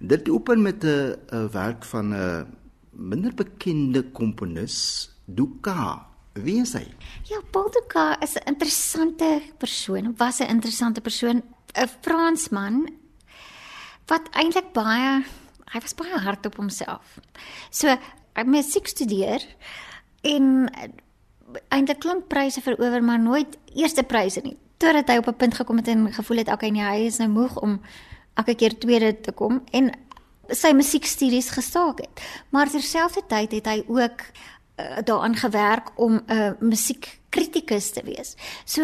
Dit open met 'n werk van 'n minder bekende komponis, Duka. Wie is hy? Ja, Paul Duka is 'n interessante persoon. Was 'n interessante persoon, 'n Fransman wat eintlik baie hy was baie hard op homself. So, hy het musiek studeer en eintlik klink pryse verower maar nooit eerste pryse nie. Totdat hy op 'n punt gekom het en gevoel het okay nee, hy is nou moeg om elke keer tweede te kom en sy musiekstudies gestaak het. Maar terselfdertyd het hy ook uh, daaraan gewerk om 'n uh, musiekkritikus te wees. So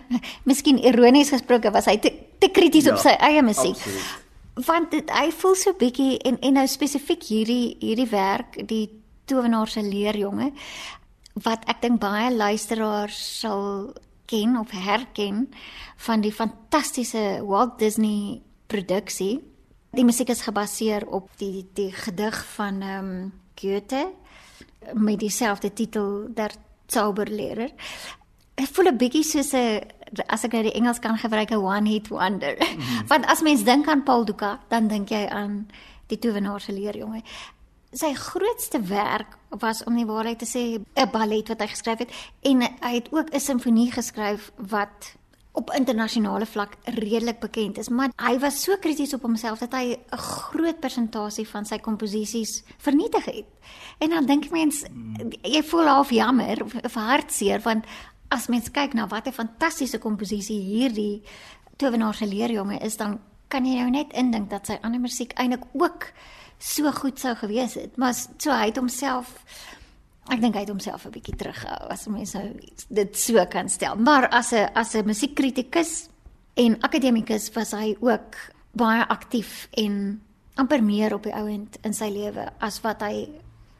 miskien ironies gesproke was hy te, te krities ja, op sy eie musiek. Absoluut. Want dit hy voel so bietjie en en nou spesifiek hierdie hierdie werk die towenaar se leerjonge wat ek dink baie luisteraars sal ken of herken van die fantastiese Walt Disney produksie. Die musiek is gebaseer op die die gedig van ehm um, Goethe met dieselfde titel Der Zauberlehrer. Ek voel 'n bietjie soos 'n as ek nou die Engels kan gebruik 'n one hit wonder. Mm -hmm. Want as mens dink aan Paul Duka, dan dink jy aan die towenaar se leerjonge sy grootste werk was om die waarheid te sê 'n ballet wat hy geskryf het en hy het ook 'n simfonie geskryf wat op internasionale vlak redelik bekend is maar hy was so krities op homself dat hy 'n groot persentasie van sy komposisies vernietig het en dan dink mens jy voel half jammer of, of hartseer want as mens kyk na wat 'n fantastiese komposisie hierdie towenaar se leerjonge is dan kan jy nou net indink dat sy ander musiek eintlik ook so goed sou gewees het. Maar so hy het homself ek dink hy het homself 'n bietjie teruggehou as mense nou dit so kan stel. Maar as 'n as 'n musiekkritikus en akademikus was hy ook baie aktief en amper meer op die ouend in sy lewe as wat hy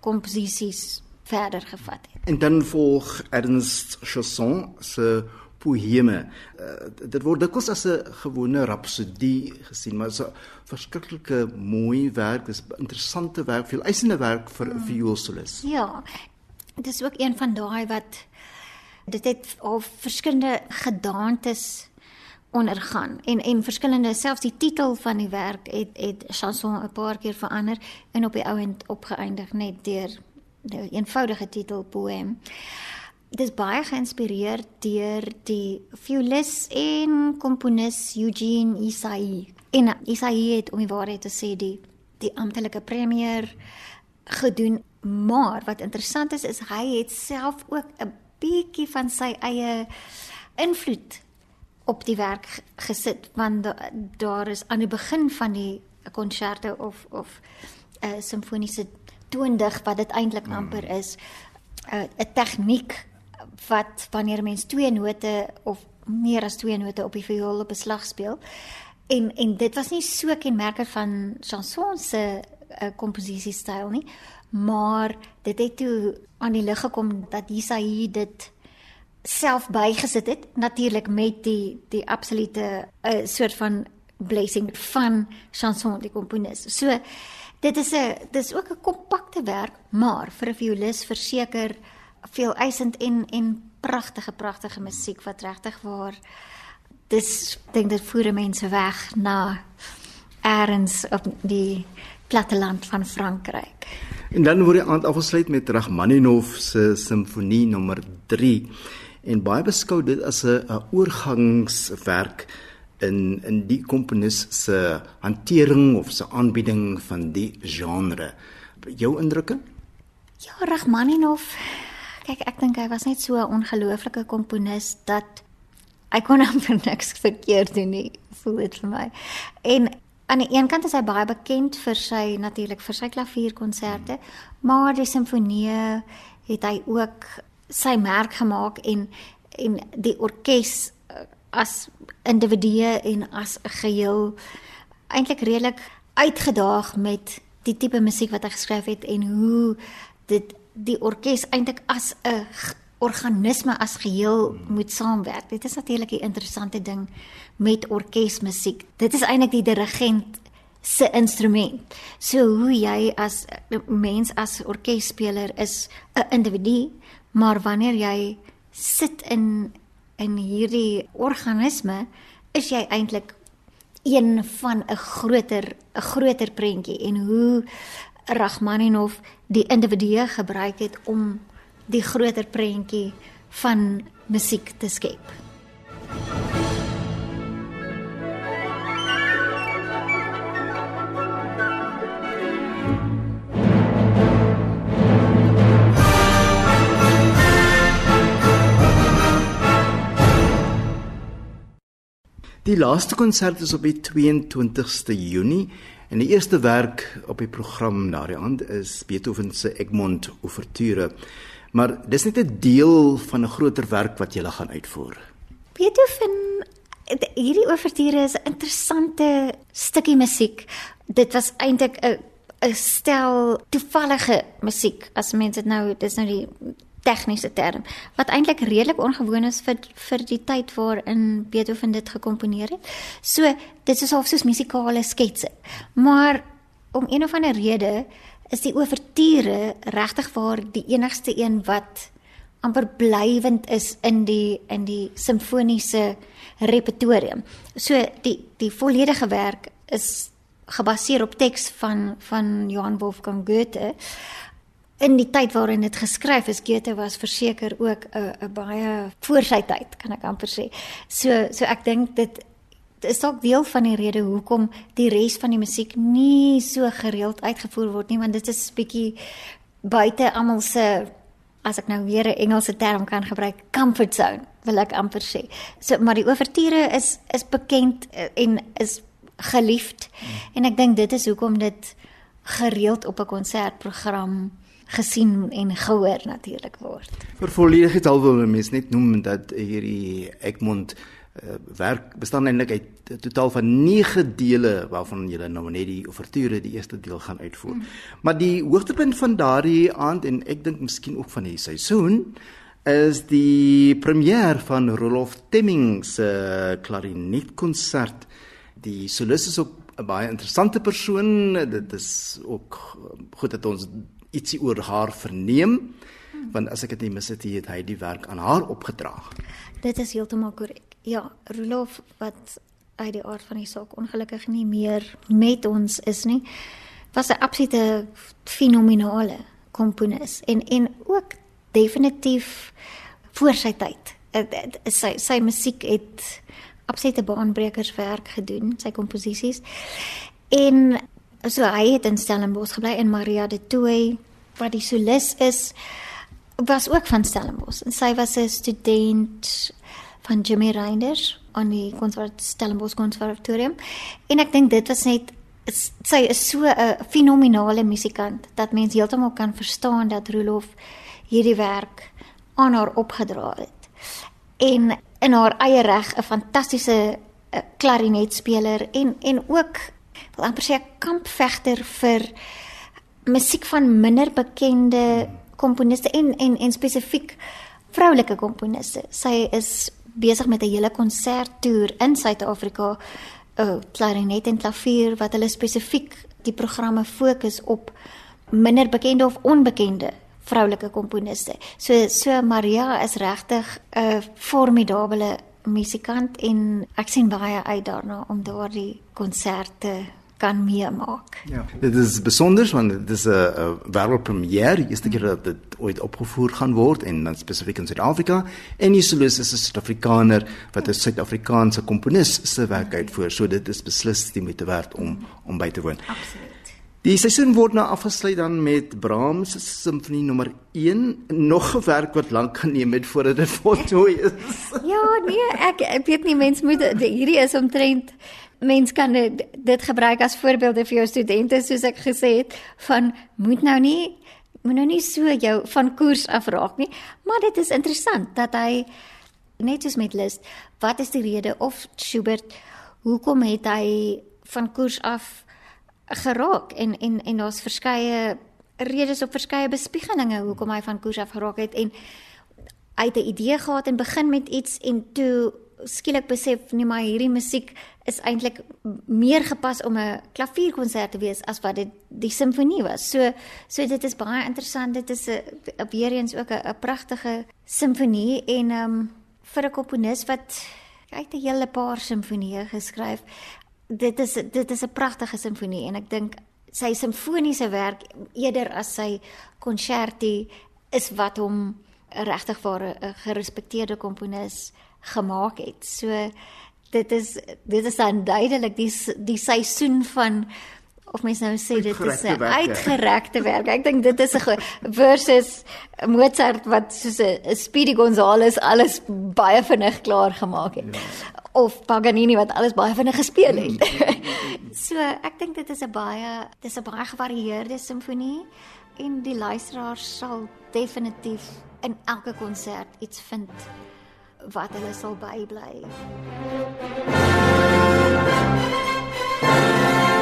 komposisies verder gevat het. En dan volg Ernst Chausson se poeme. Uh, dit word dikwels as 'n gewone rapsodie gesien, maar dit is 'n verskriklike mooi werk, dis interessante werk, veel eisende werk vir 'n mm. vioolsolis. Ja. Dit is ook een van daai wat dit het al verskillende gedaantes ondergaan en en verskillende selfs die titel van die werk het het chanson 'n paar keer verander en op die ou end opgeëindig net deur 'n eenvoudige titel poem dit is baie geïnspireer deur die violis en komponis Eugene Isai. En Isai het om die waarheid te sê die die amptelike premier gedoen, maar wat interessant is is hy het self ook 'n bietjie van sy eie invloed op die werk gesit want daar is aan die begin van die konserte of of 'n uh, simfoniese toondig wat dit eintlik amper is 'n uh, tegniek wat wanneer 'n mens twee note of meer as twee note op die viool op 'n slag speel. En en dit was nie so kenmerkend van chanson se uh, komposisiestyl nie, maar dit het toe aan die lig gekom dat Isaïe dit self bygesit het natuurlik met die die absolute 'n uh, soort van blessing van chanson die komponis. So dit is 'n dis ook 'n kompakte werk, maar vir 'n violis verseker veel eisend en en pragtige pragtige musiek wat regtig waar dis dink dit voer mense weg na eers op die platteland van Frankryk. En dan word die aand afgesluit met Rachmaninov se simfonie nommer 3 en baie beskou dit as 'n oorgangswerk in in die komponis se hantering of se aanbieding van die genre. Jou indrukke? Ja, Rachmaninov Kyk, ek dink hy was net so 'n ongelooflike komponis dat hy kon amper niks verkeerd doen nie, voel dit vir my. En aan die een kant is hy baie bekend vir sy natuurlik vir sy klavierkonserte, maar die simfonie het hy ook sy merk gemaak en en die orkes eh, as individue en as 'n geheel eintlik redelik uitgedaag met die tipe musiek wat hy geskryf het en hoe dit die orkes eintlik as 'n organisme as geheel moet saamwerk. Dit is natuurlik 'n interessante ding met orkesmusiek. Dit is eintlik die dirigent se instrument. So hoe jy as mens as orkesspeler is 'n individu, maar wanneer jy sit in in hierdie organisme, is jy eintlik een van 'n groter 'n groter prentjie en hoe Rachmaninov die individue gebruik het om die groter prentjie van musiek te skep. Die laaste konsert is op die 22ste Junie en die eerste werk op die program daardie aand is Beethoven se Egmont Ouverture. Maar dis net 'n deel van 'n groter werk wat jy gaan uitvoer. Beethoven hierdie Ouverture is 'n interessante stukkie musiek. Dit was eintlik 'n 'n stel toevallige musiek as mense dit nou dis nou die tegniese term wat eintlik redelik ongewoon is vir vir die tyd waarin Beethoven dit gekomponeer het. So dit is half soos musikale sketse. Maar om een of ander rede is die ouverture regtig waar die enigste een wat amper blywend is in die in die simfoniese repertorium. So die die volledige werk is gebaseer op teks van van Johann Wolfgang Goethe in die tyd waarin dit geskryf is, Goethe was verseker ook 'n 'n baie voor sy tyd, kan ek amper sê. So so ek dink dit is ook deel van die rede hoekom die res van die musiek nie so gereeld uitgevoer word nie, want dit is bietjie buite almal se as ek nou weer 'n Engelse term kan gebruik, comfort zone, wil ek amper sê. So maar die ouverture is is bekend eh, en is geliefd hmm. en ek dink dit is hoekom dit gereeld op 'n konsertprogram gesien en gehoor natuurlik word. Vir volledigheid al wil mens net noem dat hierdie Egmont uh, werk bestaan eintlik uit 'n totaal van 9 dele waarvan jy nou net die ouverture die eerste deel gaan uitvoer. Mm. Maar die hoogtepunt van daardie aand en ek dink miskien ook van die seisoen is die premier van Rolof Temming se klarinetkonsert. Die solis is ook 'n baie interessante persoon. Dit is ook goed dat ons ietsie oor haar verneem want as ek dit nie mis het, het hy die werk aan haar opgedra. Dit is heeltemal korrek. Ja, Rolof wat uit die aard van die saak ongelukkig nie meer met ons is nie, was 'n absolute fenominale komponis en en ook definitief voor sy tyd. Sy sy musiek het absolute baanbrekerswerk gedoen, sy komposisies. En so hy het in Stellenbosch gebly en Maria de Tooi wat die solis is was ook van Stellenbosch en sy was 'n student van Jimmy Reinders aan die Konservat Stellenbosch Konservatorium en ek dink dit was net sy is so 'n fenominale musikant dat mens heeltemal kan verstaan dat Rolof hierdie werk aan haar opgedra het en in haar eie reg 'n fantastiese eh, klarinetspeler en en ook wil amper sê 'n kampvegter vir musiek van minder bekende komponiste en en en spesifiek vroulike komponiste. Sy is besig met 'n hele konserttoer in Suid-Afrika, 'n uh, klarinet en klavier wat hulle spesifiek die programme fokus op minder bekende of onbekende vroulike komponiste. So so Maria is regtig 'n formidable musikant en ek sien baie uit daarna om daardie konserte kan meemaak. Ja. Dit is besonder want dit is 'n wêreldpremiere, eerste keer dat dit ooit opgevoer gaan word en dan spesifiek in Suid-Afrika en die soloist is 'n Suid-Afrikaner wat 'n Suid-Afrikaanse komponis se werk uitvoer. So dit is beslis die moeite werd om om by te woon. Absoluut. Die seisoen word nou afgesluit dan met Brahms se simfonie nommer 1, nog 'n werk wat lank geneem het voordat dit voltooi is. ja, nee, ek ek weet nie mens moet hierdie is omtrent mens kan dit, dit gebruik as voorbeelde vir jou studente soos ek gesê het van moet nou nie moet nou nie so jou van koers afraak nie maar dit is interessant dat hy net soos met Liszt wat is die rede of Schubert hoekom het hy van koers af geraak? En en en daar's verskeie redes op verskeie bespiegelinge hoekom hy van koers af geraak het en hy het 'n idee gehad en begin met iets en toe skielik besef nee maar hierdie musiek is eintlik meer gepas om 'n klavierkonsert te wees as wat dit die simfonie was. So so dit is baie interessant. Dit is 'n weer eens ook 'n pragtige simfonie en ehm um, vir 'n komponis wat hy het 'n hele paar simfonieë geskryf. dit is dit is 'n pragtige simfonie en ek dink sy simfoniese werk eerder as sy konserti is wat hom regtig vir 'n gerespekteerde komponis gemaak het. So dit is dit is dan duidelik die die seisoen van of mens nou sê dit is 'n uitgerekte werk. Ek dink dit is 'n versus Mozart wat soos 'n Speedy Gonzales alles baie vinnig klaar gemaak het. Ja. Of Paganini wat alles baie vinnig gespeel het. so ek dink dit is 'n baie dis 'n baie gevarieerde simfonie en die luisteraars sal definitief in elke konsert iets vind wat hulle sal bybly. Thank you